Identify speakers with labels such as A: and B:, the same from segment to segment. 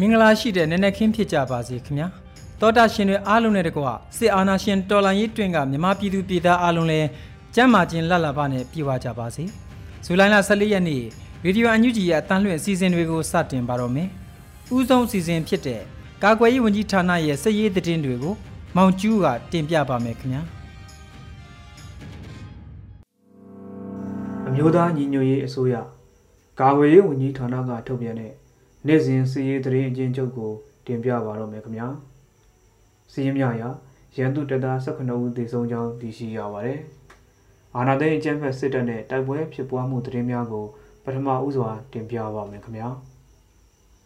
A: မင်္ဂလာရှိတဲ့နည်းနည်းခင်းဖြစ်ကြပါစေခင်ဗျာတောတာရှင်တွေအားလုံးနဲ့တကွစစ်အာဏာရှင်တော်လှန်ရေးတွင်ကမြမပြည်သူပြည်သားအားလုံးလည်းကျမ်းမာခြင်းလက်လာပါနဲ့ပြည့်ဝကြပါစေဇူလိုင်လ14ရက်နေ့ရေဒီယိုအန်ယူဂျီရဲ့အတန်းလွှင့်အစီအစဉ်တွေကိုစတင်ပါတော့မယ်ဥဆုံးအစီအစဉ်ဖြစ်တဲ့ကာကွယ်ရေးဝန်ကြီးဌာနရဲ့စစ်ရေးသတင်းတွေကိုမောင်ကျူးကတင်ပြပါမယ်ခင်ဗျာ
B: မျိုးသားညီညွတ်ရေးအစိုးရကာကွယ်ရေးဝန်ကြီးဌာနကထုတ်ပြန်တဲ့နေ့စဉ်စီရေးသတင်းအကျဉ်းချုပ်ကိုတင်ပြပါတော့မယ်ခင်ဗျာစီရင်မြရာရန်သူတပ်သား18ဦးသေဆုံးကြောင်းသိရှိရပါတယ်အာနာသိန်းအကြမ်းဖက်စစ်တပ်နဲ့တိုက်ပွဲဖြစ်ပွားမှုသတင်းများကိုပထမဦးစွာတင်ပြပါမယ်ခင်ဗျာ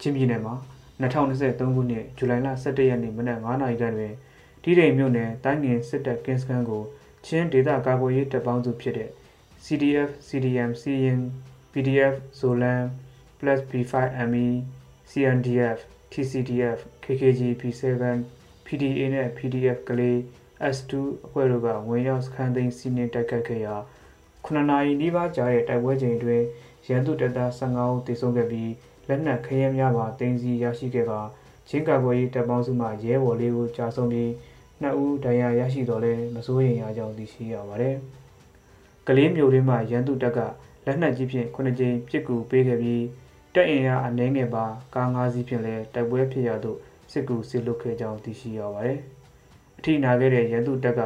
B: ချင်းပြည်နယ်မှာ2023ခုနှစ်ဇူလိုင်လ17ရက်နေ့မနက်9:00နာရီခန့်တွင်တီးတိမ်မြို့နယ်တိုင်းငင်စစ်တပ်ကင်းစခန်းကိုချင်းဒေသကာကွယ်ရေးတပ်ပေါင်းစုဖြစ်တဲ့ CDF CDM CN PDF Zolan plus B5ME CNDF TCDF KKG P7 PDA နဲ့ PDF ကလေး S2 အဖွဲ့တို့ကဝင်ရောက်စခန်းသိမ်းစီးနင်းတိုက်ခတ်ခဲ့ရာ9နာရီနီးပါးကြာတဲ့တိုက်ပွဲချိန်တွင်ရန်သူတပ်သား15ဦးသေဆုံးခဲ့ပြီးလက်နက်ခဲယမ်းများပါတင်စီရရှိခဲ့ပါချင်းကာကွယ်ရေးတပ်ပေါင်းစုမှရဲဘော်လေးဦးကြာဆုံးပြီးနှစ်ဦးဒဏ်ရာရရှိတော်လဲမစိုးရိမ်ရကြောင်းသိရှိရပါတယ်။ ကလေးမျိုးရင်းမှာရန်သူတပ်ကလက်နက်ကြီးဖြင့်ခုနှစ်ကြိမ်ပစ်ကူပေးခဲ့ပြီးတပ်အင်အားအနှဲငယ်ပါကား၅စီးဖြင့်လည်းတိုက်ပွဲဖြစ်ရသို့စစ်ကူစစ်လွတ်ခဲ့ကြောင်းသိရှိရပါတယ်။အထိနာခဲ့တဲ့ရန်သူတပ်က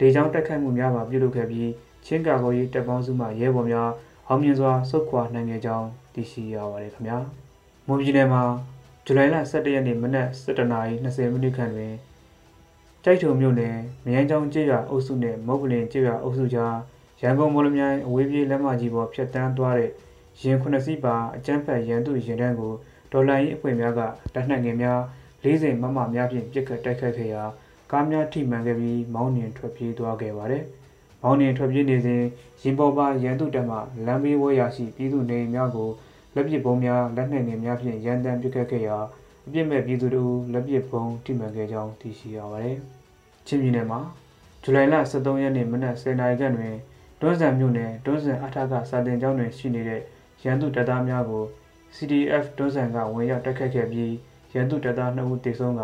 B: လေကြောင်းတိုက်ခိုက်မှုများပါပြုလုပ်ခဲ့ပြီးချင်းကာကိုရေးတပ်ပေါင်းစုမှရဲဘော်များအောင်မြင်စွာဆုတ်ခွာနိုင်ခဲ့ကြောင်းသိရှိရပါတယ်ခင်ဗျာ။မွန်ပြည်နယ်မှာဇူလိုင်လ17ရက်နေ့မနက်7:20မိနစ်ခန့်တွင်ကြိုက်ထုံမြို့နယ်မြိုင်ချောင်းကျေးရွာအုပ်စုနဲ့မုတ်ပလင်ကျေးရွာအုပ်စုကြား ရန်ကုန်မော်လမြိုင်အဝေးပြေးလမ်းမကြီးပေါ်ဖြတ်တန်းသွားတဲ့ရင်ခုနှစ်စီးပါအကျန်းဖက်ရန်သူရင်တန်းကိုဒေါ်လာရင်းအဖွဲ့များကလက်နက်ငယ်များ40မမများဖြင့်ပစ်ခတ်တိုက်ခတ်ခဲ့ရာကားများထိမှန်ခဲ့ပြီးမောင်းနှင်ထွက်ပြေးသွားခဲ့ပါတယ်။မောင်းနှင်ထွက်ပြေးနေစဉ်ရင်ပေါ်ပါရန်သူတပ်မှလမ်းဘေးဝဲရရှိပြည်သူနေများကိုလက်ပစ်ပုံးများလက်နက်ငယ်များဖြင့်ရန်တမ်းပစ်ခတ်ခဲ့ရာအပြစ်မဲ့ပြည်သူတို့လက်ပစ်ပုံးထိမှန်ခဲ့ကြောင်းသိရှိရပါတယ်။ချင်းပြည်နယ်မှာဇူလိုင်လ23ရက်နေ့မနက်10:00နာရီခန့်တွင် တွန်းဆန်မြို့နယ်တွန်းဆန်အထကစာတင်ကျောင်းတွင်ရှိနေတဲ့ရန်သူတပ်သားများကို CDF တွန်းဆန်ကဝင်ရောက်တိုက်ခတ်ခဲ့ပြီးရန်သူတပ်သား2ဦးသေဆုံးက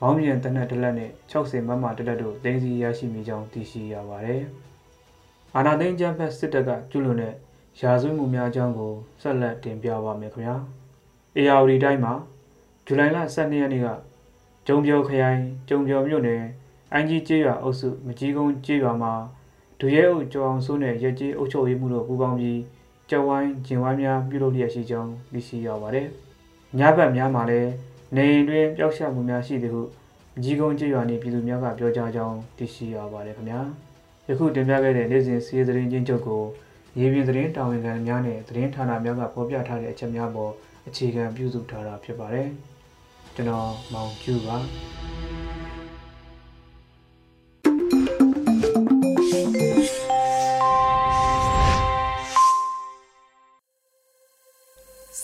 B: မောင်းပြန်တနက်တလက်နဲ့60မမတလက်တို့တင်းစီရရှိမိကြောင်းသိရှိရပါတယ်။အာနာသိန်းကျန်းဖက်စစ်တပ်ကကျူးလွန်တဲ့ရာဇဝတ်မှုများအကြောင်းကိုဆက်လက်တင်ပြပါမယ်ခင်ဗျာ။ ARD တိုင်းမှာဇူလိုင်လ12ရက်နေ့ကကျုံပြော်ခရိုင်ကျုံပြော်မြို့နယ်အန်ကြီးကျေးရွာအုပ်စုမကြီးကုန်းကျေးရွာမှာ ဒူရဲအုပ်ကျော်အောင်စိုးနဲ့ရက်ကြီးအုပ်ချုပ်ရေးမှုတို့ပူးပေါင်းပြီးကြဝိုင်းဂျင်ဝိုင်းများပြုလုပ်လျက်ရှိကြောင်းသိရှိရပါတယ်။ညဘက်များမှာလည်းနေအိမ်တွင်ပျောက်ရှာမှုများရှိသည်ဟုကြီးကုန်းကျေးရွာနေပြည်သူများကပြောကြားကြောင်းသိရှိရပါတယ်ခင်ဗျာ။ယခုတင်ပြခဲ့တဲ့နေ့စဉ်စီးသတင်းချင်းချုပ်ကိုရေပြင်သတင်းတာဝန်ခံများနဲ့သတင်းဌာနများကဖော်ပြထားတဲ့အချက်များပေါ်အခြေခံပြုစုထားတာဖြစ်ပါတယ်။ကျွန်တော်မောင်ကျူပါ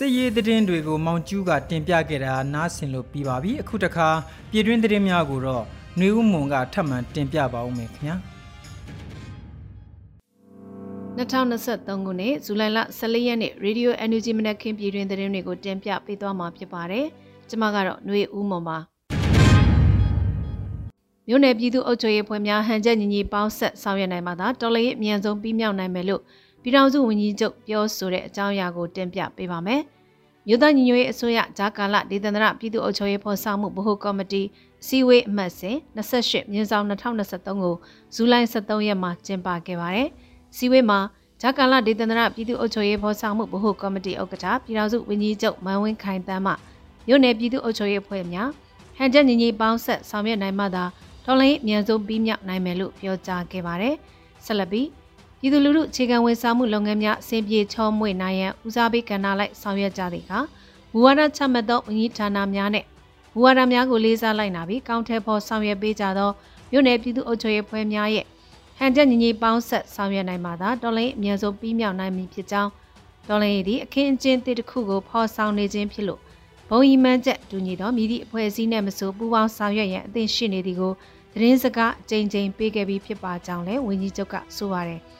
A: စစ်ရေးသတင်းတွေကိုမောင်ကျူးကတင်ပြခဲ့တာနားဆင်လို့ပြီးပါပြီအခုတခါပြည်တွင်းသတင်းများကိုတော့နှွေဦးမွန်ကထပ်မံတင်ပြပါဦးမယ်ခင်ဗျာ
C: 2023ခုနှစ်ဇူလိုင်လ14ရက်နေ့ Radio Energy မနက်ခင်းပြည်တွင်သတင်းတွေကိုတင်ပြပေးသွားမှာဖြစ်ပါတယ်။ကျွန်မကတော့ຫນွေဦးမွန်ပါ။မြို့နယ်ပြည်သူ့အုပ်ချုပ်ရေးဖွဲ့များဟန်ချက်ညီညီပေါင်းဆက်ဆောင်ရွက်နိုင်မှသာတော်လှန်ရေးအမြန်ဆုံးပြီးမြောက်နိုင်မယ်လို့ ပြည်ထောင်စုဝန်ကြီးချုပ်ပြောဆိုတဲ့အကြောင်းအရာကိုတင်ပြပေးပါမယ်။မြို့သားညီညွတ်ရေးအစိုးရဂျာကာလဒေသန္တရပြည်သူ့အုပ်ချုပ်ရေးဖော်ဆောင်မှုဗဟိုကော်မတီအစည်းအဝေးအမှတ်စဉ်28မြင်းဆောင်2023ကိုဇူလိုင်23ရက်မှာကျင်းပခဲ့ပါတယ်။စည်းဝေးမှာဂျာကာလဒေသန္တရပြည်သူ့အုပ်ချုပ်ရေးဖော်ဆောင်မှုဗဟိုကော်မတီဥက္ကဋ္ဌပြည်ထောင်စုဝန်ကြီးချုပ်မန်ဝင်းခိုင်တန်းမှမြို့နယ်ပြည်သူ့အုပ်ချုပ်ရေးအဖွဲ့များဟန်ချက်ညီညီပေါင်းဆက်ဆောင်ရွက်နိုင်မှသာတော်လိုင်းအမြန်ဆုံးပြီးမြောက်နိုင်မယ်လို့ပြောကြားခဲ့ပါတယ်။ဆက်လက်ပြီး ပြည်သူလူထုအခြေခံဝန်ဆောင်မှုလုပ်ငန်းများအဆင်ပြေချောမွေ့နိုင်ရန်ဦးစားပေးကဏ္ဍလိုက်ဆောင်ရွက်ကြသည်ကမူဝါဒချမှတ်သောဝန်ကြီးဌာနများနဲ့မူဝါဒများကိုလေးစားလိုက်နာပြီးကောင်းထဲပေါ်ဆောင်ရွက်ပေးကြသောမြို့နယ်ပြည်သူ့အုပ်ချုပ်ရေးဖွဲ့များရဲ့ဟန်ချက်ညီညီပေါင်းဆက်ဆောင်ရွက်နိုင်မှသာတော်လိုင်းအမြန်ဆုံးပြီးမြောက်နိုင်မည်ဖြစ်ကြောင်းတော်လိုင်းရည်သည်အခင်းအကျင်းတစ်ခုကိုဖော်ဆောင်နေခြင်းဖြစ်လို့ဘုံဤမှန်းချက်တူညီသောမိသည့်အဖွဲ့အစည်းနှင့်မဆိုပူးပေါင်းဆောင်ရွက်ရန်အသင့်ရှိနေသည်ကိုသတင်းစကားအကြိမ်ကြိမ်ပေးခဲ့ပြီးဖြစ်ပါကြောင်းလည်းဝန်ကြီးချုပ်ကဆိုပါတယ်။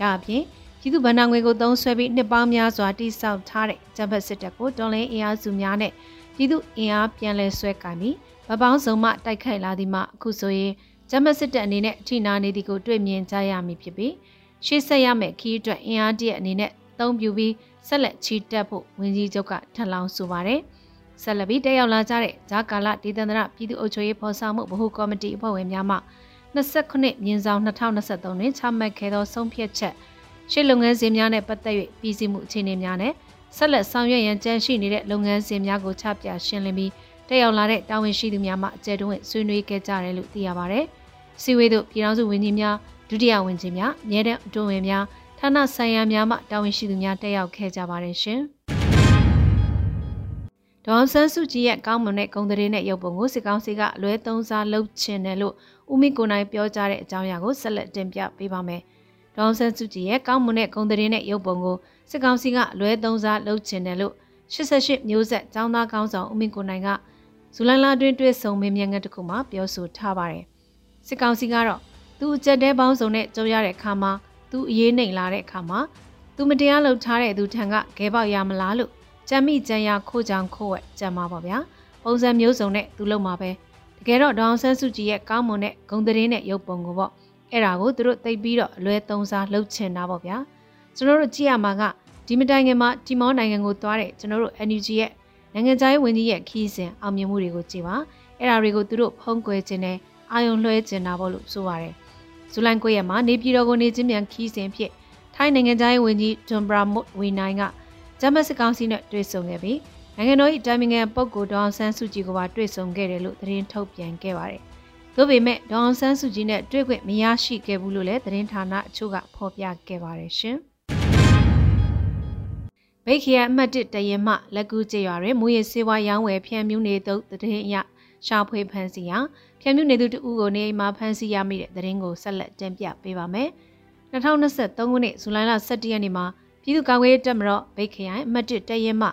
C: ဒါအပြင်ပြည်သူ့ဗဏ္ဍာငွေကိုသုံးစွဲပြီးနှစ်ပေါင်းများစွာတိစောက်ထားတဲ့ဂျပန်စစ်တပ်ကိုတော်လိုင်းအင်အားစုများနဲ့ပြည်သူအင်အားပြန်လည်ဆွဲကင်ပြီးဗပောင်းစုံမှတိုက်ခိုက်လာသည်မှအခုဆိုရင်ဂျမစစ်တပ်အနေနဲ့အထိနာနေသည်ကိုတွေ့မြင်ကြရမည်ဖြစ်ပြီးရှေ့ဆက်ရမယ့်ခီးအတွက်အင်အားတရအနေနဲ့အသုံးပြုပြီးဆက်လက်ချီတက်ဖို့ဝန်ကြီးချုပ်ကထပ်လောင်းဆိုပါတယ်။ဆက်လက်ပြီးတက်ရောက်လာကြတဲ့ဂျာကာလဒေသန္တရပြည်သူ့အုပ်ချုပ်ရေးဖော်ဆောင်မှုဗဟိုကော်မတီအဖွဲ့ဝင်များမှ 29မြင်းဆောင်2023တွင်ချမှတ်ခဲ့သောဆုံးဖြတ်ချက်ရှေ့လုပ်ငန်းစဉ်များနဲ့ပတ်သက်၍ပြည်စည်းမှုအခြေအနေများနဲ့ဆက်လက်ဆောင်ရွက်ရန်ကြံရှိနေတဲ့လုပ်ငန်းစဉ်များကိုချပြရှင်းလင်းပြီးတက်ရောက်လာတဲ့တာဝန်ရှိသူများမှအကြံတွင်ဆွေးနွေးခဲ့ကြတယ်လို့သိရပါဗျ။စီဝေးတို့ပြည်ထောင်စုဝန်ကြီးများဒုတိယဝန်ကြီးများအမြဲတမ်းအတွင်းဝင်များဌာနဆိုင်ရာများမှတာဝန်ရှိသူများတက်ရောက်ခဲ့ကြပါတယ်ရှင်။ ဒေါန်ဆန်းစုကြည်ရဲ့ကောင်းမွန်တဲ့ဂုဏ်သတင်းနဲ့ရုပ်ပုံကိုစစ်ကောင်းစီကအလွဲသုံးစားလုပ်ချင်တယ်လို့ဦးမင်းကိုနိုင်ပြောကြားတဲ့အကြောင်းအရာကိုဆက်လက်တင်ပြပေးပါမယ်။ဒေါန်ဆန်းစုကြည်ရဲ့ကောင်းမွန်တဲ့ဂုဏ်သတင်းနဲ့ရုပ်ပုံကိုစစ်ကောင်စီကအလွဲသုံးစားလုပ်ချင်တယ်လို့88မျိုးဆက်ចောင်းသားကောင်းဆောင်ဦးမင်းကိုနိုင်ကဇူလိုင်လတွင်တွေ့ဆုံမေးမြန်းခန်းတစ်ခုမှာပြောဆိုထားပါတယ်။စစ်ကောင်စီကတော့သူအကြက်တဲပေါင်းစုံနဲ့ကြုံရတဲ့အခါမှာသူအရေးနှိမ်လာတဲ့အခါမှာသူမတရားလုပ်ထားတဲ့သူထံကခဲပေါက်ရမလားလို့ ကြမ်းမိကြမ်းရခိုးချောင်ခိုးဝက်ကြမ်းပါပါဗျာ။ပုံစံမျိုးစုံနဲ့သူလုံမှာပဲ။တကယ်တော့ဒေါအောင်ဆန်းစုကြည်ရဲ့ကောင်းမွန်တဲ့ဂုံသတင်းနဲ့ရုပ်ပုံကိုပေါ့အဲ့ဒါကိုသူတို့သိပြီးတော့အလွဲသုံးစားလုပ်ချင်တာပေါ့ဗျာ။ကျွန်တော်တို့ကြည့်ရမှာကဒီမတိုင်ခင်မှာတီမောနိုင်ငံကိုသွားတဲ့ကျွန်တော်တို့ NUG ရဲ့နိုင်ငံခြားရေးဝန်ကြီးရဲ့ခီးစဉ်အောင်မြင်မှုတွေကိုကြည့်ပါအဲ့ဒါတွေကိုသူတို့ဖုံးကွယ်ခြင်းနဲ့အာယုံလွှဲခြင်းတာပေါ့လို့ဆိုပါတယ်ဇူလိုင်9ရက်မှာနေပြည်တော်ကိုနေချင်းမြန်ခီးစဉ်ဖြစ်ထိုင်းနိုင်ငံခြားရေးဝန်ကြီးဒွန်ဘရာမုတ်ဝီနိုင်က ဂျမတ်စကောင်စီနဲ့တွေ့ဆုံခဲ့ပြီးနိုင်ငံတော်၏တာမင်ငံပုဂ္ဂိုလ်ဒေါအောင်ဆန်းစုကြည်ကပါတွေ့ဆုံခဲ့တယ်လို့သတင်းထုတ်ပြန်ခဲ့ပါတယ်။သို့ပေမဲ့ဒေါအောင်ဆန်းစုကြည်နဲ့တွေ့ခွင့်မရရှိခဲ့ဘူးလို့လည်းသတင်းဌာနအချို့ကဖော်ပြခဲ့ပါတယ်ရှင်။ဗိတ်ခရအမှတ်1တရင်မှလက်ကူးကျေရွာတွင်မူရစေဝါရောင်းဝယ်ဖြန့်မြူးနေသောတည်င်းအရရှာဖွေဖန်စီရာဖြန့်မြူးနေသူတဦးကိုနေအိမ်မှာဖန်စီရမိတဲ့သတင်းကိုဆက်လက်တင်ပြပေးပါမယ်။2023ခုနှစ်ဇူလိုင်လ17ရက်နေ့မှာ ပြည်သူ့ကာကွယ်ရေးတပ်မတော်ဗိတ်ခရိုင်အမှတ်1တရင်မှ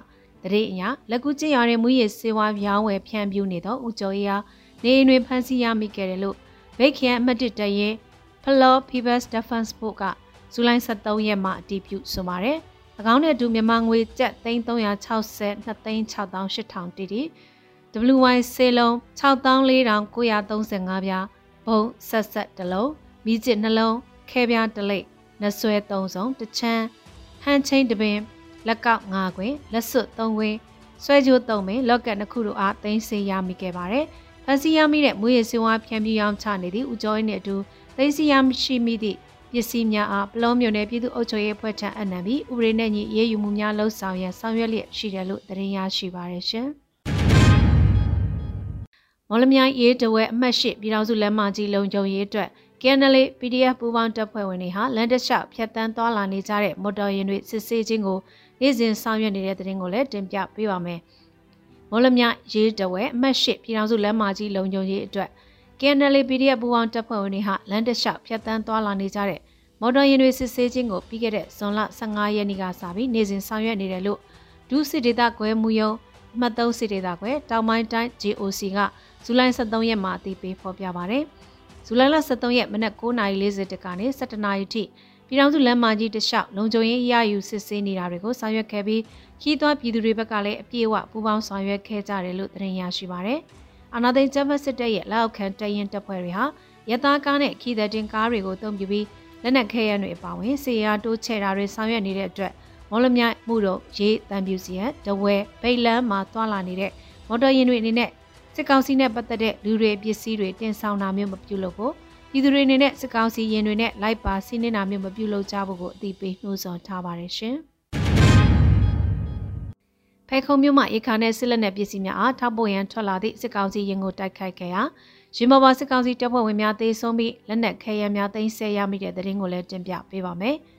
C: တည်င်းအရလက်ကူးကျေရွာတွင်မူရစေဝါရောင်းဝယ်ဖြန့်မြူးနေသောဦးကျော်ရီဟာနေအိမ်တွင်ဖန်စီရမိခဲ့တယ်လို့ဗိတ်ခရိုင်အမှတ်1တရင် Floor People's Defense Force ကဇူလိုင်23ရက်မှာအတည်ပြုဆိုပါတယ်။၎င်းနဲ့အတူမြန်မာငွေကျပ်3360 2,6800တီတီ WY စေလုံး64,935ပြားဘုံဆက်ဆက်တစ်လုံးမိကျစ်နှလုံးခဲပြားတစ်လိပ်နှဆွဲ၃စုံတချမ်း ဟန်ချင်းတပင်လက်ကောက်၅ခွင်လက်စွပ်၃ခွင်ဆွဲကြိုး၃ပင်လော့ကတ်နှစ်ခုတို့အားသိမ်းဆေးရမိခဲ့ပါတယ်။ဖန်စီရမိတဲ့မွေးရစင်ဝါဖြန့်ပြရောင်းချနေသည့်ဦးကျော်ရင်းနဲ့အတူသိမ်းစီရမရှိမိသည့်ပစ္စည်းများအားပလောမြို့နယ်ပြည်သူ့အုပ်ချုပ်ရေးအဖွဲ့ထံအနံပြီးဥပဒေနဲ့ညီရေးယူမှုများလှုပ်ဆောင်ရန်ဆောင်ရွက်လျက်ရှိတယ်လို့သတင်းရရှိပါရရှင်။မော်လမြိုင်ရေးတဝဲအမှတ်၈ပြည်ထောင်စုလမ်းမကြီးလုံခြုံရေးအတွက် KNL PDF ပူးပေါင်းတပ်ဖွဲ့ဝင်တွေဟာလန်တလျှောက်ဖြတ်တန်းသွားလာနေကြတဲ့မော်တော်ယာဉ်တွေစစ်ဆေးခြင်းကိုနေ့စဉ်ဆောင်ရွက်နေတဲ့သတင်းကိုလည်းတင်ပြပေးပါမယ်။မော်လမြိုင်ရေးတဝဲအမှတ်၈ပြည်ထောင်စုလမ်းမကြီးလုံခြုံရေးအတွက် KNL PDF ပူးပေါင်းတပ်ဖွဲ့ဝင်တွေဟာလမ်းတလျှောက်ဖြတ်တန်းသွားလာနေကြတဲ့မော်တော်ယာဉ်တွေစစ်ဆေးခြင်းကိုပြီးခဲ့တဲ့ဇွန်လ15ရက်နေ့ကစပြီးနေ့စဉ်ဆောင်ရွက်နေတယ်လို့ဒုစစ်ဒေသကွဲမှုယုံမှတ်သုံးစစ်ဒေသကွဲတောင်ပိုင်းတိုင်း GOC ကဇူလိုင်23ရက်မှာအသိပေးဖော်ပြပါဗျ။ ဇူလိုင်လ23ရက်မနက်9:40ကနေ17:00နာရီထိပြည်ထောင်စုလမ်းမကြီးတလျှောက်လုံခြုံရေးအရာယူစစ်ဆေးနေတာတွေကိုဆောင်ရွက်ခဲ့ပြီးခီးသွွားပြည်သူတွေဘက်ကလည်းအပြည့်အဝပူးပေါင်းဆောင်ရွက်ခဲ့ကြတယ်လို့သတင်းရရှိပါဗျ။အာနာသိန်းဂျမတ်စစ်တပ်ရဲ့လက်အောက်ခံတရင်တပ်ဖွဲ့တွေဟာရသားကားနဲ့ခီးသည်တင်ကားတွေကိုအုံပြုပြီးလက်နက်ခဲယမ်းတွေအပါအဝင်စီယာတိုးချဲတာတွေဆောင်ရွက်နေတဲ့အတွက်မော်လမြိုင်မှုတို့ရေးတံပြူစီရန်တဝဲဗိတ်လန်းမှာတွာလာနေတဲ့မော်တော်ယာဉ်တွေအနေနဲ့ စစ်ကောင်စီနဲ့ပတ်သက်တဲ့လူတွေပစ္စည်းတွေတင်ဆောင်တာမျိုးမပြုလုပ်ဖို့ပြည်သူတွေအနေနဲ့စစ်ကောင်စီရင်တွေနဲ့လိုက်ပါစီးနှင်းတာမျိုးမပြုလုပ်ကြဖို့ကိုအသိပေးနှိုးဆော်ထားပါတယ်ရှင်။ဖဲခုံမြို့မှာရေခါနဲ့စစ်လက်နက်ပစ္စည်းများအားထောက်ပို့ရန်ထွက်လာသည့်စစ်ကောင်စီရင်ကိုတိုက်ခိုက်ခဲ့ရာရင်မော်ပါစစ်ကောင်စီတပ်ဖွဲ့ဝင်များသေဆုံးပြီးလက်နက်ခဲယမ်းများသိမ်းဆည်းရမိတဲ့တဲ့ရင်ကိုလည်းတင်ပြပေးပါမယ်။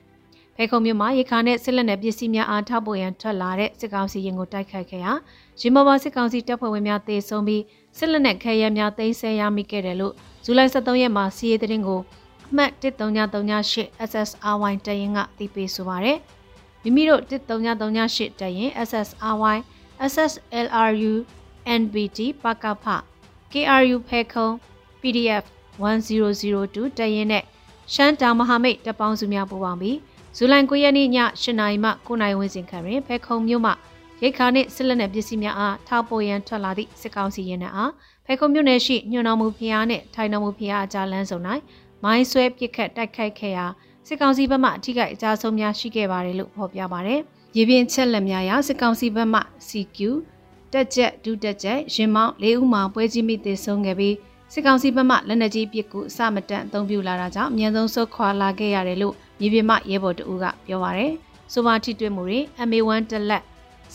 C: ဖဲခုံမြို့မှာရေခါနဲ့စစ်လက်နက်ပစ္စည်းများအားထောက်ပို့ရန်ထွက်လာတဲ့စစ်ကောင်စီရင်ကိုတိုက်ခိုက်ခဲ့ရာရင်မော်ပါစစ်ကောင်စီတပ်ဖွဲ့ဝင်များသေဆုံးပြီးစစ်လက်နက်ခဲယမ်းများသိမ်းဆည်းရမိခဲ့တယ်လို့ဇူလိုင်23ရက်မှာစီးရဲတဲ့ရင်ကိုအမှတ်1338 SSRY တရင်ကသိပေးဆိုပါရယ်မိမိတို့1338တရင် SSRY SSLRU NBT ပကဖ KRU ဖဲခုံ PDF 1002တရင်နဲ့ရှမ်းတောင်မဟာမိတ်တပ်ပေါင်းစုများပူးပေါင်းပြီး ဇူလိုင်9ရက်နေ့ည8နာရီမှ9နာရီဝန်းကျင်ခန့်တွင်ဖဲခုံမြို့မှရိတ်ခါနှင့်စစ်လက်နက်ပစ္စည်းများအားထောက်ပို့ရန်ထွက်လာသည့်စစ်ကောင်စီရင်နှံအားဖဲခုံမြို့နယ်ရှိညွန်တော်မူဖျားနှင့်ထိုင်တော်မူဖျားအကြားလမ်းစုံ၌မိုင်းဆွဲပစ်ခတ်တိုက်ခိုက်ခဲ့ရာစစ်ကောင်စီဘက်မှအထိကအကြဆုံးများရှိခဲ့ပါတယ်လို့ဖော်ပြပါတယ်။ရေပြင်ချက်လက်များရာစစ်ကောင်စီဘက်မှ CQ တက်ချက်ဒုတက်ချက်ရင်မောင်း၄ဦးမှပွဲကြီးမိသေဆုံးခဲ့ပြီးစစ်ကောင်စီဘက်မှလက်နက်ကြီးပစ်ကူအစမတန်အသုံးပြုလာတာကြောင့်အမြန်ဆုံးဆုတ်ခွာလာခဲ့ရတယ်လို့ မြေပြင်မှရဲဘော်တအူးကပြောပါရယ်။ဆိုပါထိတွေ့မှုတွေ MA1 တလက်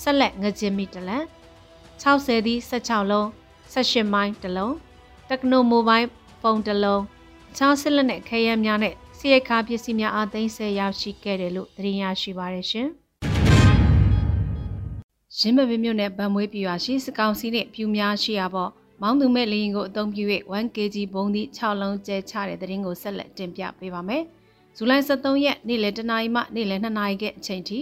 C: ဆက်လက်ငကြင်မီတလက်60ဒီ16လုံး18မိုင်းတလုံးတက္ကနိုမိုဘိုင်းဖုန်းတလုံးချားစစ်လက်နဲ့ခဲယမ်းများနဲ့စီရိတ်ခါပစ္စည်းများအားသိမ်းဆည်းရောက်ရှိခဲ့တယ်လို့သတင်းရရှိပါရရှင်။ရင်းမပင်မြို့နယ်ဗံမွေးပြရွာရှိစကောင်စီနဲ့ပြူများရှိရာပေါ့မောင်းသူမဲ့လေရင်ကိုအသုံးပြု၍ 1kg ဘုံသည့်6လုံးကျဲချတဲ့သတင်းကိုဆက်လက်တင်ပြပေးပါမယ်။ ဇူလိုင်23ရက်နေ့လယ်တနာရီမှနေ့လယ်2နာရီကအချိန်ထိ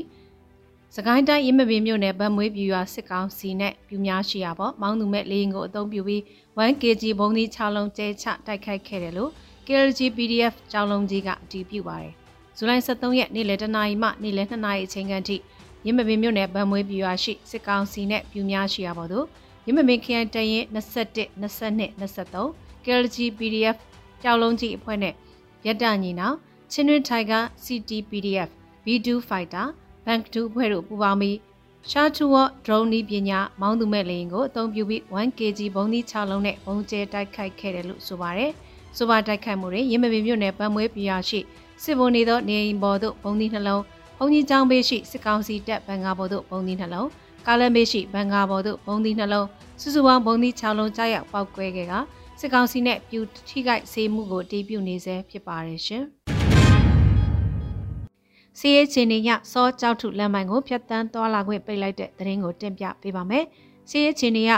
C: စကိုင်းတိုင်းရင်းမပင်မြို့နယ်ဗံမွေးပြရွာစစ်ကောင်စီနဲ့ပြူများရှိရာပေါ့မောင်းသူမဲ့လေရင်ကိုအသုံးပြုပြီး 1kg ဘုံသည့်6လုံးကျဲချတိုက်ခိုက်ခဲ့တယ်လို့ KLG PDF ကျောင်းလုံးကြီးကအတည်ပြုပါတယ်။ဇူလိုင်23ရက်နေ့လယ်တနာရီမှနေ့လယ်2နာရီအချိန်ခန့်ထိရင်းမပင်မြို့နယ်ဗံမွေးပြွာရှိစစ်ကောင်စီနဲ့ပြူများရှိရပါတော့ရင်းမပင်ခရိုင်တရင်21 22 23 KLG PDF ကျောင်းလုံးကြီးအဖွဲ့နဲ့ရတညီနောင် ချင်းတွင်း Tiger CTPDF B2 Fighter Bank 2အဖွဲ့တို့ပူးပေါင်းပြီးရှာချူဝ drone နည်းပညာမောင်းသူမဲ့လေရင်ကိုအသုံးပြုပြီး 1kg ဘုံသီး6လုံးနဲ့ဘုံကျဲတိုက်ခိုက်ခဲ့တယ်လို့ဆိုပါတယ်။ဆိုပါတိုက်ခိုက်မှုတွေရင်းမပင်မြို့နယ်ဗန်မွေးပြာရှိစစ်ဘုံနေသောနေအိမ်ပေါ်သို့ဘုံသီးနှလုံးဘုံကြီးကျောင်းဘေးရှိစစ်ကောင်စီတပ်ဘန်ကာပေါ်သို့ဘုံသီးနှလုံးကားလမ်းဘေးရှိဘန်ကာပေါ်သို့ဘုံသီးနှလုံးစုစုပေါင်းဘုံသီး6လုံးကြားရောက်ပောက်ကွဲခဲ့ကစစ်ကောင်စီနဲ့ပြူထိခိုက်စေမှုကိုတည်ပြုနေဆဲဖြစ်ပါတယ်ရှင် စီးရဲချင်းနေရစောကြောက်ထုလမ်းမိုင်ကိုဖျက်တမ်းသွားလာခွင့်ပိတ်လိုက်တဲ့သတင်းကိုတင်ပြပေးပါမယ်။စီးရဲချင်းနေရ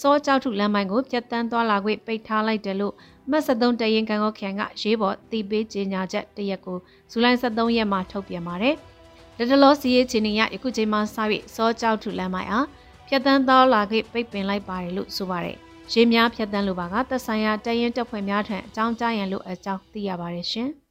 C: စောကြောက်ထုလမ်းမိုင်ကိုဖျက်တမ်းသွားလာခွင့်ပိတ်ထားလိုက်တယ်လို့မတ်73တရင်ကန်ကောခရိုင်ကရေးပေါ်တီးပေးကြေညာချက်တရက်ကိုဇူလိုင်23ရက်မှာထုတ်ပြန်ပါတယ်။လက်တလောစီရေးချင်းရယခုချိန်မှာစ၍စောကြောက်ထူလမ်းမိုင်အားဖြတ်တန်းသောလာခဲ့ပိတ်ပင်လိုက်ပါတယ်လို့ဆိုပါတယ်။ရေးများဖြတ်တန်းလိုပါကသက်ဆိုင်ရာတရင်တပ်ဖွဲ့များထံအကြောင်းကြားရန်လို့အကြောင်းသိရပါတယ်ရှင်။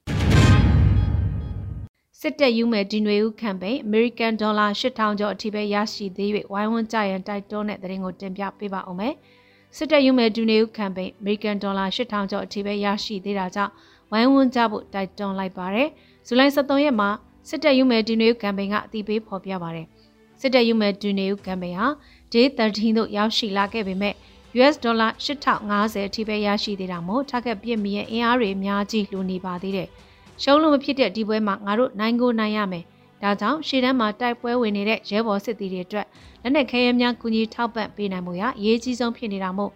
C: စစ်တပ်ယူမဲ့ဒီနွေဦးကမ်ပိန်း American Dollar 8000ကျော်အထိပဲရရှိသေး၍ဝိုင်းဝန်းကြရန်တိုက်တွန်းတဲ့သတင်းကိုတင်ပြပေးပါအောင်မယ်။စစ်တပ်ယူမဲ့ဒူနေဦးကမ်ပိန်းအမေရိကန်ဒေါ်လာ8000ကျော်အထိပဲရရှိသေးတာကြောင့်ဝိုင်းဝန်းကြဖို့တိုက်တွန်းလိုက်ပါတယ်။ဇူလိုင်23ရက်မှာစစ်တပ်ယူမဲ့ဒူနေဦးကမ်ပိန်းကအတိပေးဖော်ပြပါတယ်။စစ်တပ်ယူမဲ့ဒူနေဦးကမ်ပိန်းဟာ Day 13သို့ရောက်ရှိလာခဲ့ပေမဲ့ US ဒေါ်လာ8050အထိပဲရရှိသေးတာမို့ target ပြည့်မီရဲ့အင်အားတွေအများကြီးလိုနေပါသေးတယ်။ ရှုံးလို့မဖြစ်တဲ့ဒီပွဲမှာငါတို့နိုင်ကိုနိုင်ရမယ်။ဒါကြောင့်ရှေ့တန်းမှာတိုက်ပွဲဝင်နေတဲ့ရဲဘော်စစ်သည်တွေအတွက်လက်နက်ခဲယမ်းများကူညီထောက်ပံ့ပေးနိုင်မှုရအရေးကြီးဆုံးဖြစ်နေတာမို့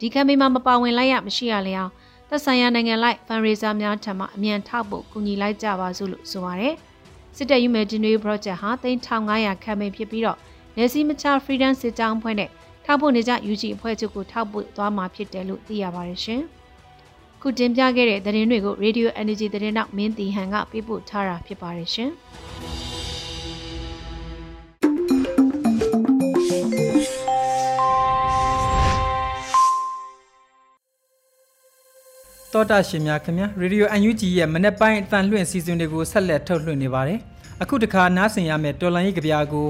C: ဒီကမ်ပိန်းမှာမပါဝင်လိုက်ရမရှိရလေအောင်သက်ဆိုင်ရာနိုင်ငံလိုက်ဖန်ရေဇာများထံမှအမြန်ထောက်ဖို့ကူညီလိုက်ကြပါစို့လို့ဆိုပါတယ်စစ်တပ်ယူမယ်ဒီနွေ project ဟာ3500ကမ်ပိန်းဖြစ်ပြီးတော့နေစီမချ freedom စစ်ကြောင်းအဖွဲ့နဲ့ထောက်ဖို့နေကြ UG အဖွဲ့ချုပ်ကိုထောက်ပို့သွားမှာဖြစ်တယ်လို့သိရပါတယ်ရှင် ခုတင်ပြခဲ့တဲ့သတင်းတွေကို Radio Energy သတင်းတော့မင်းတီဟန်ကပေးပို့ထားတာဖြစ်ပါတယ်ရှင်။
A: တောတာရှင်များခင်ဗျာရေဒီယို UNG ရဲ့မနေ့ပိုင်းအတန်လွှင့်စီစဉ်တွေကိုဆက်လက်ထုတ်လွှင့်နေပါတယ်အခုတခါနားဆင်ရမယ့်တော်လန်ရေးကြပြာကို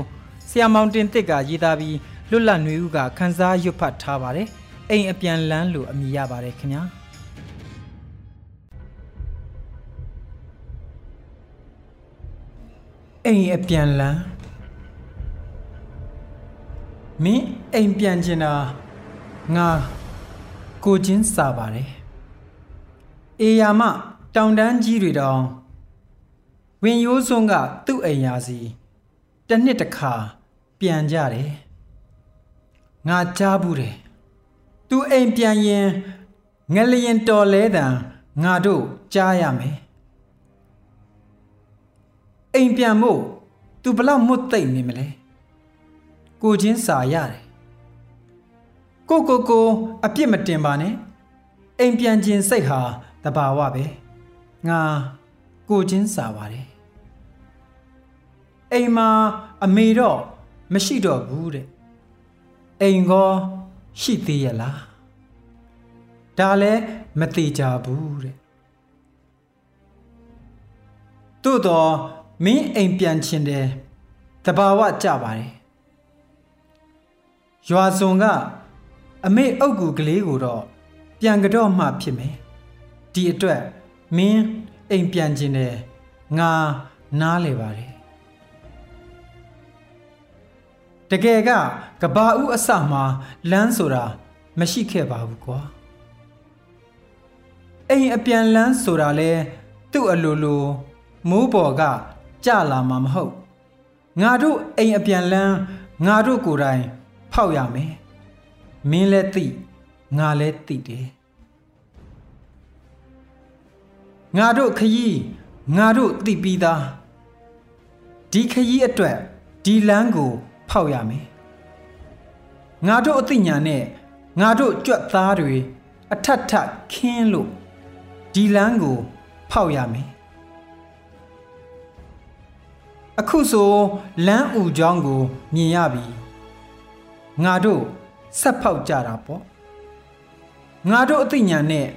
A: ဆရာမောင်တင်တစ်ကရေးသားပြီးလွတ်လပ်နေဦးကခန်းစားရွတ်ဖတ်ထားပါတယ်အိမ်အပြန်လန်းလို့အမည်ရပါတယ်ခင်ဗျာ အိမ်အပြန်လန်းမင်းအိမ်ပြန်ကျင်တာငါကိုချင်းစာပါတယ်အေယာမတောင်တန်းကြီးတွေတောင်ဝင်ရိုးစွန်းကသူ့အိမ်ရာစီတစ်နှစ်တစ်ခါပြန်ကြတယ်ငါကြားဘူးတယ်သူအိမ်ပြန်ရင်ငလျင်တော်လဲတံငါတို့ကြားရမယ် အိမ်ပြန်မို့သူဘလောက်မွတ်သိမ့်နေမလဲကိုချင်းစာရတယ်ကိုကိုကိုအပြစ်မတင်ပါနဲ့အိမ်ပြန်ခြင်းစိတ်ဟာတဘာဝပဲငါကိုချင်းစာပါတယ်အိမ်မှာအမေတော့မရှိတော့ဘူးတဲ့အိမ်ကောရှိသေးရလားဒါလည်းမသေးကြဘူးတဲ့တို့တော့ မင်းအိမ်ပြန်ချင်တယ်တဘာဝကြပါတယ်ရွာစုံကအမေအုပ်ကူကလေးကိုတော့ပြန်ကြော့မှဖြစ်မယ်ဒီအတွက်မင်းအိမ်ပြန်ချင်တယ်ငါနားလေပါတယ်တကယ်ကကဘာဦးအစမှာလမ်းဆိုတာမရှိခဲ့ပါဘူးကွာအိမ်အပြန်လန်းဆိုတာလဲသူ့အလိုလိုမိုးပေါ်က ကြလာမှာမဟုတ်ငါတို့အိမ်အပြန်လန်းငါတို့ကိုယ်တိုင် ဖောက်ရမယ်မင်းလည်းသိငါလည်းသိတယ်ငါတို့ခยีငါတို့သိပြီးသားဒီခยีအတွက်ဒီလမ်းကို ဖောက်ရမယ်ငါတို့အသိဉာဏ်နဲ့ငါတို့ကြွက်သားတွေအထက်ထခင်းလို့ဒီလမ်းကို ဖောက်ရမယ် အခုဆိုလမ်းဥချောင်းကိုမြင်ရပြီငါတို့ဆက်ဖောက်ကြတာပေါ့ငါတို့အသိဉာဏ်နဲ့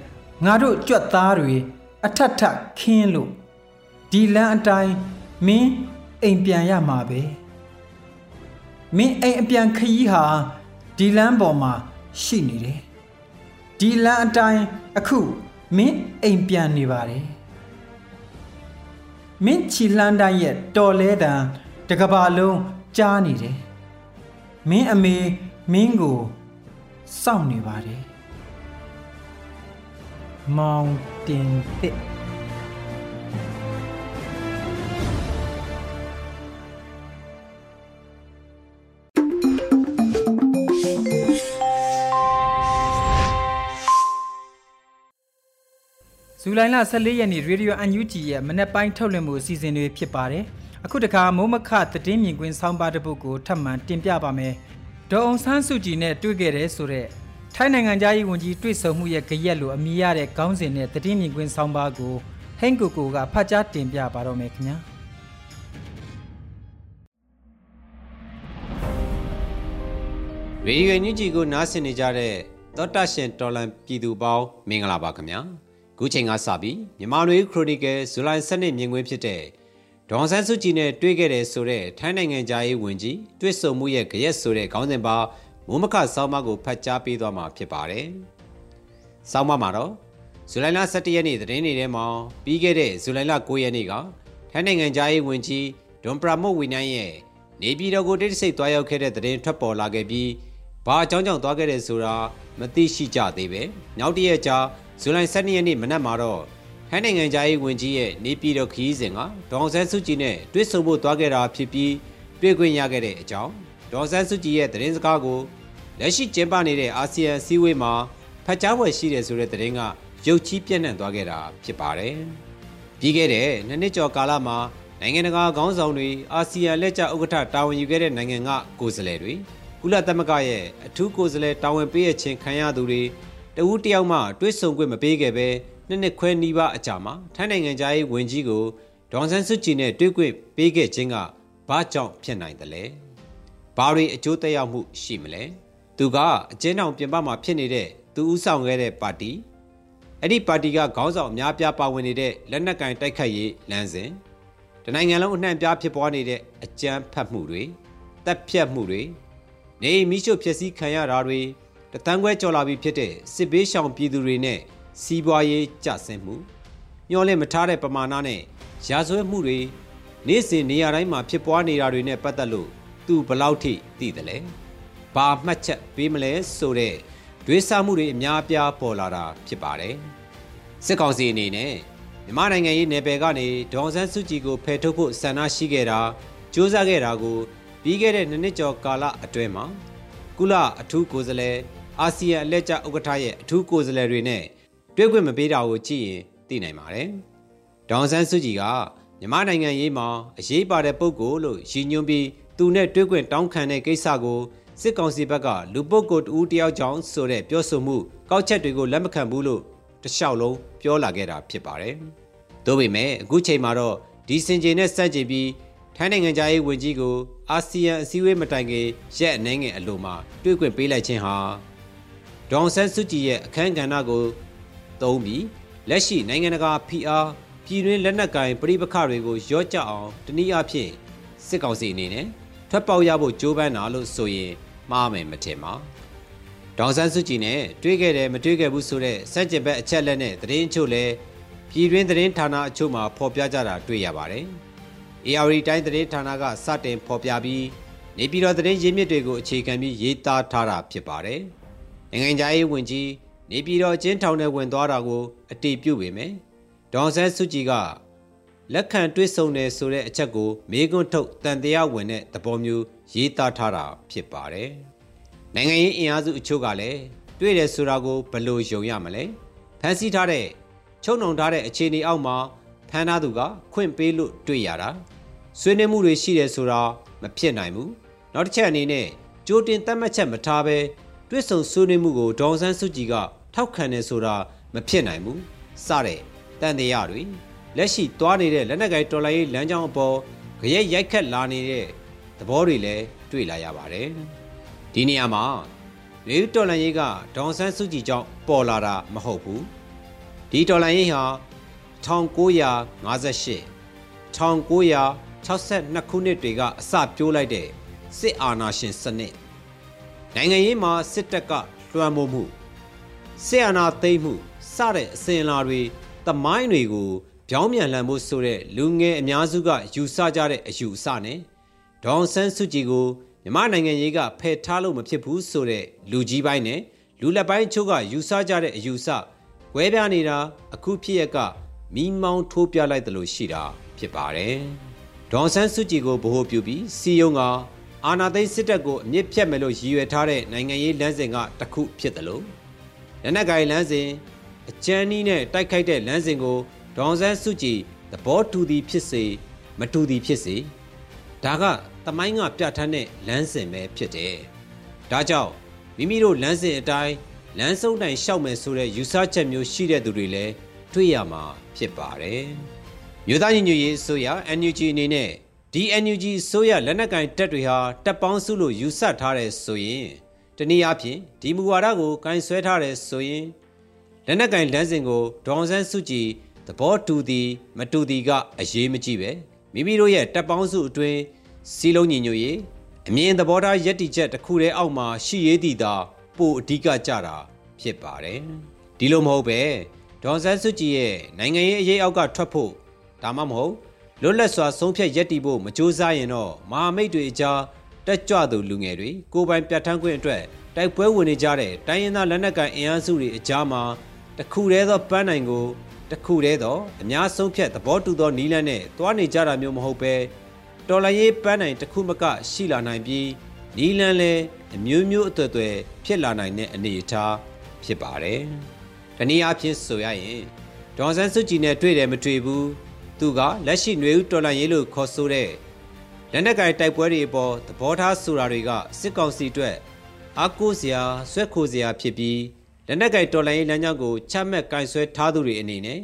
A: ငါတို့ကြွက်သားတွေအထက်ထခင်းလို့ဒီလမ်းအတိုင်းမင်းအိမ်ပြန်ရမှာပဲမင်းအိမ်အပြန်ခရီးဟာဒီလမ်းပေါ်မှာရှိနေတယ်ဒီလမ်းအတိုင်းအခုမင်းအိမ်ပြန်နေပါတယ် မင်းချီလှမ်းတိုင်းရဲ့တော်လဲတံတကဘာလုံးကြားနေတယ်မင်းအမေမင်းကိုစောင့်နေပါတယ်မောင်တင်တစ် ဇူလိုင်လ14ရက်နေ့ရေဒီယို UNG ရဲ့မနေ့ပိုင်းထုတ်လွှင့်မှုအစီအစဉ်တွေဖြစ်ပါတယ်။အခုတခါမိုးမခသတင်းမြင်ကွင်းဆောင်းပါးတစ်ပုဒ်ကိုထပ်မံတင်ပြပါမယ်။ဒေါ်အောင်ဆန်းစုကြည်နဲ့တွေ့ခဲ့တဲ့ဆိုတဲ့ထိုင်းနိုင်ငံသားရေးဝန်ကြီးတွေ့ဆုံမှုရဲ့ကြရက်လိုအမိရတဲ့ခေါင်းစဉ်နဲ့သတင်းမြင်ကွင်းဆောင်းပါးကိုဟင်းကိုကိုကဖတ်ကြားတင်ပြပါတော့မယ်ခင်ဗျာ။
D: ရေဒီယိုညူဂျီကိုနားဆင်နေကြတဲ့သောတာရှင်တော်လန်ပြည်သူပေါင်းမင်္ဂလာပါခင်ဗျာ။ ခုချိန်ကစပြီးမြန်မာနွေခရိုနီကယ်ဇူလိုင်7မြင်ကွင်းဖြစ်တဲ့ဒေါန်ဆန်းစုကြည်နဲ့တွေ့ခဲ့တဲ့ဆိုတဲ့ထိုင်းနိုင်ငံသားရေးဝန်ကြီးတွေ့ဆုံမှုရဲ့ကြရက်ဆိုတဲ့ခေါင်းစဉ်ပါမိုးမခဆောင်းပါးကိုဖတ်ကြားပေးသွားမှာဖြစ်ပါတယ်။ဆောင်းပါးမှာတော့ဇူလိုင်လ17ရက်နေ့သတင်းတွေထဲမှာပြီးခဲ့တဲ့ဇူလိုင်လ9ရက်နေ့ကထိုင်းနိုင်ငံသားရေးဝန်ကြီးဒွန်ပရာမုတ်ဝီနန်းရဲ့နေပြည်တော်ကိုတိတ်ဆိတ်သွားရောက်ခဲ့တဲ့သတင်းထွက်ပေါ်လာခဲ့ပြီး ဘာအကြောင်းကြောင့်သွားခဲ့တယ်ဆိုတာမသိရှိကြသေးပဲ။နောက်တရက်ကြာဇူလိုင်12ရက်နေ့မနက်မှာတော့ထိုင်းနိုင်ငံသားရေးဝန်ကြီးရဲ့နေပြည်တော်ခရီးစဉ်ကဒေါအောင်ဆန်းစုကြည်နဲ့တွေ့ဆုံဖို့သွားခဲ့တာဖြစ်ပြီးတွေ့ခွင့်ရခဲ့တဲ့အကြောင်းဒေါအောင်ဆန်းစုကြည်ရဲ့သတင်းစကားကိုလက်ရှိကျင်းပနေတဲ့အာဆီယံစည်းဝေးမှာဖတ်ကြားဖွယ်ရှိတယ်ဆိုတဲ့သတင်းကရုပ်ချီးပြန့်နှံ့သွားခဲ့တာဖြစ်ပါတယ်။ပြီးခဲ့တဲ့နှစ်နှစ်ကျော်ကာလမှာနိုင်ငံတကာခေါင်းဆောင်တွေအာဆီယံလက်ကျဥက္ကဋ္ဌတာဝန်ယူခဲ့တဲ့နိုင်ငံကကိုယ်စားလှယ်တွေ ကုလသမဂ္ဂရဲ့အထူးကိုယ်စားလှယ်တာဝန်ပေးရခြင်းခံရသူတွေတဦးတယောက်မှတွဲဆုံခွင့်မပေးခဲ့ပဲနှစ်နှစ်ခွဲနီးပါးအကြာမှာထိုင်းနိုင်ငံသားရေးဝန်ကြီးကိုဒေါန်ဆန်းစုကြည်နဲ့တွေ့ခွင့်ပေးခဲ့ခြင်းကဘာကြောင့်ဖြစ်နိုင်တယ်လဲဘာတွေအကျိုးသက်ရောက်မှုရှိမလဲသူကအကျဉ်းထောင်ပြင်ပမှာဖြစ်နေတဲ့သူဦးဆောင်ခဲ့တဲ့ပါတီအဲ့ဒီပါတီကခေါင်းဆောင်အများပြားပါဝင်နေတဲ့လက်နက်ကင်တိုက်ခတ်ရေးလမ်းစဉ်တနိုင်ငံလုံးအနှံ့ပြားဖြစ်ပွားနေတဲ့အကြမ်းဖက်မှုတွေတပ်ဖြတ်မှုတွေ နေမိရှုဖြစ်စည်းခံရတာတွေတသန်းခွဲကျော်လာပြီဖြစ်တဲ့စစ်ဘေးရှောင်ပြည်သူတွေနဲ့စီးပွားရေးကျဆင်းမှုညှော်လင့်မထားတဲ့ပမာဏနဲ့ရာဇဝတ်မှုတွေနေ့စဉ်နေရာတိုင်းမှာဖြစ်ပွားနေတာတွေနဲ့ပတ်သက်လို့သူဘလောက်ထိသိတယ်လဲ။ဘာမှတ်ချက်ပေးမလဲဆိုတဲ့တွေးဆမှုတွေအများအပြားပေါ်လာတာဖြစ်ပါတယ်။စစ်ကောင်စီအနေနဲ့မြန်မာနိုင်ငံရေးနယ်ပယ်ကနေဒေါန်ဆန်းစုကြည်ကိုဖယ်ထုတ်ဖို့ဆန္ဒရှိခဲ့တာစ조사ခဲ့တာကို ပြီးခဲ့တဲ့နှစ်နှစ်ကျော်ကာလအတွင်းမှာကုလအထူးကိုယ်စားလှယ်အာဆီယံအလက်ကျဥက္ကဋ္ဌရဲ့အထူးကိုယ်စားလှယ်တွေနဲ့တွေ့ခွင့်မပေးတာကိုကြည့်ရင်သိနိုင်ပါတယ်။ဒေါန်ဆန်းစုကြည်ကမြန်မာနိုင်ငံရေးမှာအရေးပါတဲ့ပုဂ္ဂိုလ်လို့ရည်ညွှန်းပြီးသူနဲ့တွေ့ခွင့်တောင်းခံတဲ့ကိစ္စကိုစစ်ကောင်စီဘက်ကလူပုဂ္ဂိုလ်တူတယောက်ကြောင့်ဆိုတဲ့ပြောဆိုမှုကောက်ချက်တွေကိုလက်မခံဘူးလို့တလျှောက်လုံးပြောလာခဲ့တာဖြစ်ပါတယ်။ဒါပေမဲ့အခုချိန်မှာတော့ဒီစင်ကြေနဲ့စက်ကြည်ပြီး ထိုင်းနိုင်ငံသားရေးဝန်ကြီးကိုအာဆီယံအစည်းအဝေးမတိုင်ခင်ရက်အနေငယ်အလိုမှာတွေ့ခွင့်ပေးလိုက်ခြင်းဟာဒေါန်ဆန်းစုကြည်ရဲ့အခမ်းကဏ္ဍကိုသုံးပြီးလက်ရှိနိုင်ငံတကာဖိအားပြည်တွင်းလက်နက်ကင်ပြည်ပခတွေကိုရော့ကျအောင်တနည်းအားဖြင့်စစ်ကောင်စီအနေနဲ့ထွက်ပေါက်ရဖို့ကြိုးပမ်းတာလို့ဆိုရင်မှားမယ်မထင်ပါဒေါန်ဆန်းစုကြည်နဲ့တွေ့ခဲ့တယ်မတွေ့ခဲ့ဘူးဆိုတဲ့စက်ကြင်ဘက်အချက်လက်နဲ့သတင်းအချို့လည်းပြည်တွင်းသတင်းဌာနအချို့မှာဖော်ပြကြတာတွေ့ရပါတယ်။ ARD တိုင်းသတင်းဌာနကစတင်ဖော်ပြပြီးနေပြည်တော်သတင်းရင်းမြစ်တွေကိုအခြေခံပြီးရေးသားထားတာဖြစ်ပါတယ်။နိုင်ငံခြားရေးဝန်ကြီးနေပြည်တော်ကျင်းထောင်ထဲဝင်သွားတာကိုအတိပြုပေမယ်။ဒေါန်ဆန်းစုကြည်ကလက်ခံတွစ်ဆုံတယ်ဆိုတဲ့အချက်ကိုမေးခွန်းထုတ်တန်တရားဝင်တဲ့သဘောမျိုးရေးသားထားတာဖြစ်ပါတယ်။နိုင်ငံရေးအင်အားစုအချို့ကလည်းတွေ့တယ်ဆိုတာကိုဘယ်လိုယုံရမလဲ။ဖန်ဆီးထားတဲ့ချုံနှုံထားတဲ့အခြေအနေအောက်မှာ ဖမ်းထားသူကခွင့်ပေးလို့တွေ့ရတာဆွေးနွေးမှုတွေရှိတယ်ဆိုတာမဖြစ်နိုင်ဘူး။နောက်တစ်ချက်အနေနဲ့ကြိုတင်သတ်မှတ်ချက်မထားဘဲတွစ်ဆုံဆွေးနွေးမှုကိုဒေါန်ဆန်းစုကြည်ကထောက်ခံတယ်ဆိုတာမဖြစ်နိုင်ဘူး။စတဲ့တန်တရားတွေလက်ရှိသွားနေတဲ့လက်နက်ကိုင်တော်လိုင်းရေးလမ်းကြောင်းအပေါ်ကြရက်ရိုက်ခတ်လာနေတဲ့သဘောတွေလည်းတွေ့လာရပါတယ်။ဒီနေရာမှာလေတော်လိုင်းရေးကဒေါန်ဆန်းစုကြည်ကြောင့်ပေါ်လာတာမဟုတ်ဘူး။ဒီတော်လိုင်းရေးဟာ 1958 1962ခုနှစ်တွေကအစပြိုးလိုက်တဲ့စစ်အာဏာရှင်စနစ်နိုင်ငံရေးမှာစစ်တပ်ကလွှမ်းမိုးမှုစစ်အာဏာသိမ်းမှုစတဲ့အစဉ်အလာတွေတမိုင်းတွေကိုပြောင်းပြန်လှန်ဖို့ဆိုတဲ့လူငယ်အများစုကယူဆကြတဲ့အယူအဆနဲ့ဒေါန်ဆန်းစုကြည်ကိုမြမနိုင်ငံရေးကဖယ်ထားလို့မဖြစ်ဘူးဆိုတဲ့လူကြီးပိုင်းနဲ့လူလက်ပိုင်းချို့ကယူဆကြတဲ့အယူဆဝဲပြားနေတာအခုဖြစ်ရက်က မိမောင်းထိုးပြလိုက်တယ်လို့ရှိတာဖြစ်ပါတယ်။ဒေါန်ဆန်းစုကြည်ကိုဗဟိုပြုပြီးစီယုံကအာနာသိန်းစစ်တပ်ကိုအမြင့်ဖြတ်မယ်လို့ရည်ရွယ်ထားတဲ့နိုင်ငံရေးလမ်းစဉ်ကတစ်ခုဖြစ်တယ်လို့လက်နက်ကိုင်လမ်းစဉ်အကြမ်းနီးနဲ့တိုက်ခိုက်တဲ့လမ်းစဉ်ကိုဒေါန်ဆန်းစုကြည်သဘောတူသည်ဖြစ်စေမတူသည်ဖြစ်စေဒါကသမိုင်းကပြဋ္ဌာန်းတဲ့လမ်းစဉ်ပဲဖြစ်တယ်။ဒါကြောင့်မိမိတို့လမ်းစဉ်အတိုင်းလမ်းဆုံးတိုင်ရှောက်မယ်ဆိုတဲ့ယူဆချက်မျိုးရှိတဲ့သူတွေလည်းတွေ့ရမှာ ဖြစ်ပါတယ်။မြို့သားညီညွတ်ရေးအစိုးရ NUG အနေနဲ့ဒီ NUG အစိုးရလက်နက်ကင်တပ်တွေဟာတပ်ပေါင်းစုလို့ယူဆထားတဲ့ဆိုရင်တနည်းအားဖြင့်ဒီမူဝါဒကိုကင်ဆွဲထားတဲ့ဆိုရင်လက်နက်ကင်လမ်းစဉ်ကိုဒေါန်ဆန်းစုကြည်သဘောတူသည်မတူသည်ကအရေးမကြီးပဲမိမိတို့ရဲ့တပ်ပေါင်းစုအတွင်းစီလုံးညီညွတ်ရေးအမြင်သဘောထားယက်တီချက်တစ်ခုတည်းအောက်မှာရှိရည်သည်သာပိုအဓိကကြတာဖြစ်ပါတယ်ဒီလိုမဟုတ်ပဲ ဒေါန်ဆန်းစုကြည်ရဲ့နိုင်ငံရေးအရေးအောက်ကထွက်ဖို့ဒါမှမဟုတ်လွတ်လပ်စွာဆုံးဖြတ်ရက်တီဖို့မကြိုးစားရင်တော့မဟာမိတ်တွေအကြားတက်ကြွသူလူငယ်တွေကိုပိုင်ပြတ်ထန်းခွင့်အတွက်တိုက်ပွဲဝင်နေကြတဲ့တိုင်းရင်းသားလက်နက်ကိုင်အင်အားစုတွေအကြားမှာတခုတည်းသောပန်းနိုင်ကိုတခုတည်းသောအများဆုံးဖြတ်သဘောတူသောနီးလန်းနဲ့တွားနေကြတာမျိုးမဟုတ်ပဲတော်လရေးပန်းနိုင်တစ်ခုမကရှိလာနိုင်ပြီးနီးလန်းလည်းအမျိုးမျိုးအသွက်သွဲဖြစ်လာနိုင်တဲ့အနေအထားဖြစ်ပါတယ်။ တနည်းအားဖြင့်ဆိုရရင်ဒေါ်ဆန်းစုကြည်နဲ့တွေ့တယ်မတွေ့ဘူး။သူကလက်ရှိຫນွေဦးတော်လရေးလို့ခေါ်ဆိုတဲ့လက်နက်ကင်တိုက်ပွဲတွေအပေါ်သဘောထားဆိုတာတွေကစစ်ကောင်စီအတွက်အားကိုးစရာဆွဲခိုစရာဖြစ်ပြီးလက်နက်ကင်တော်လှန်ရေးလမ်းကြောင်းကိုချမှတ်ကင်ဆွဲထားသူတွေအနေနဲ့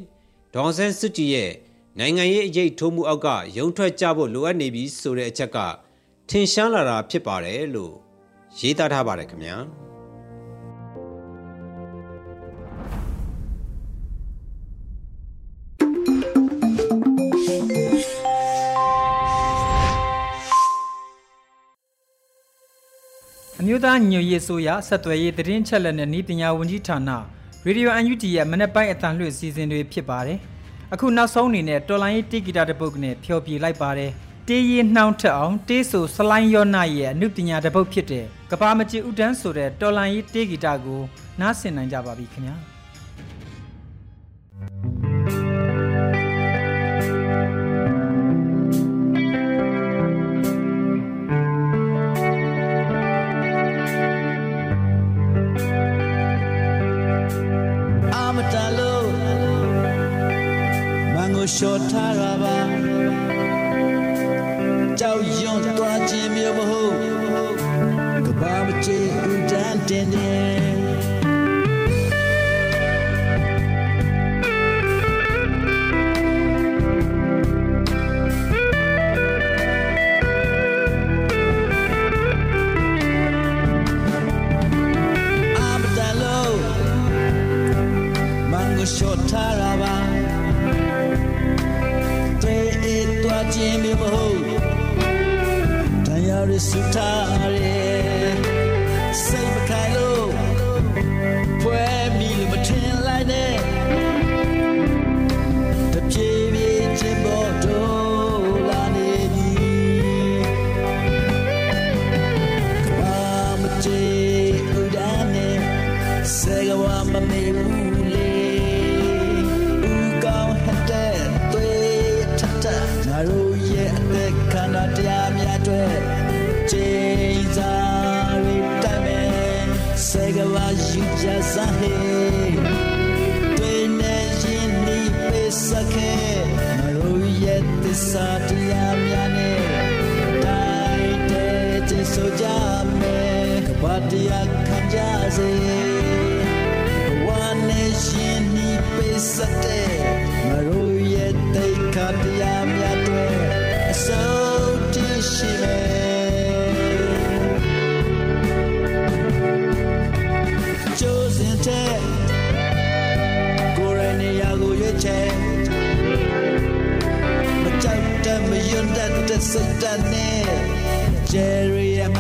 D: ဒေါန်ဆန်းစုကြည်ရဲ့နိုင်ငံရေးအရေးထိုးမှုအောက်ကရုံထွက်ကြဖို့လိုအပ်နေပြီဆိုတဲ့အချက်ကထင်ရှားလာတာဖြစ်ပါတယ်လို့ရေးသားထားပါတယ်ခင်ဗျာ
A: မျိုးသားညွရေးဆိုရဆက်သွယ်ရေးသတင်းချက်လက်နဲ့ဤပညာဝန်ကြီးဌာနရေဒီယို UNG ရဲ့မနေ့ပိုင်းအတန်လွှင့်စီစဉ်တွေဖြစ်ပါတယ်အခုနောက်ဆုံးအနေနဲ့တော်လိုင်းရေးတီဂီတာတစ်ပုဒ်နဲ့ဖျော်ပြလိုက်ပါတယ်တေးရီနှောင်းထက်အောင်တေးဆိုစလိုင်းယောနာရဲ့အနုပညာတစ်ပုဒ်ဖြစ်တဲ့ကဘာမကြီးဥတန်းဆိုတဲ့တော်လိုင်းရေးတေးဂီတာကိုနားဆင်နိုင်ကြပါပြီခင်ဗျာ
E: လျှော်ထားတာပါကြောက်ရွံ့သွား ယူကြစားဟေတွေ့နေရင်ဒီပေစခဲမရို တဲ့မ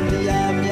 E: တိတ်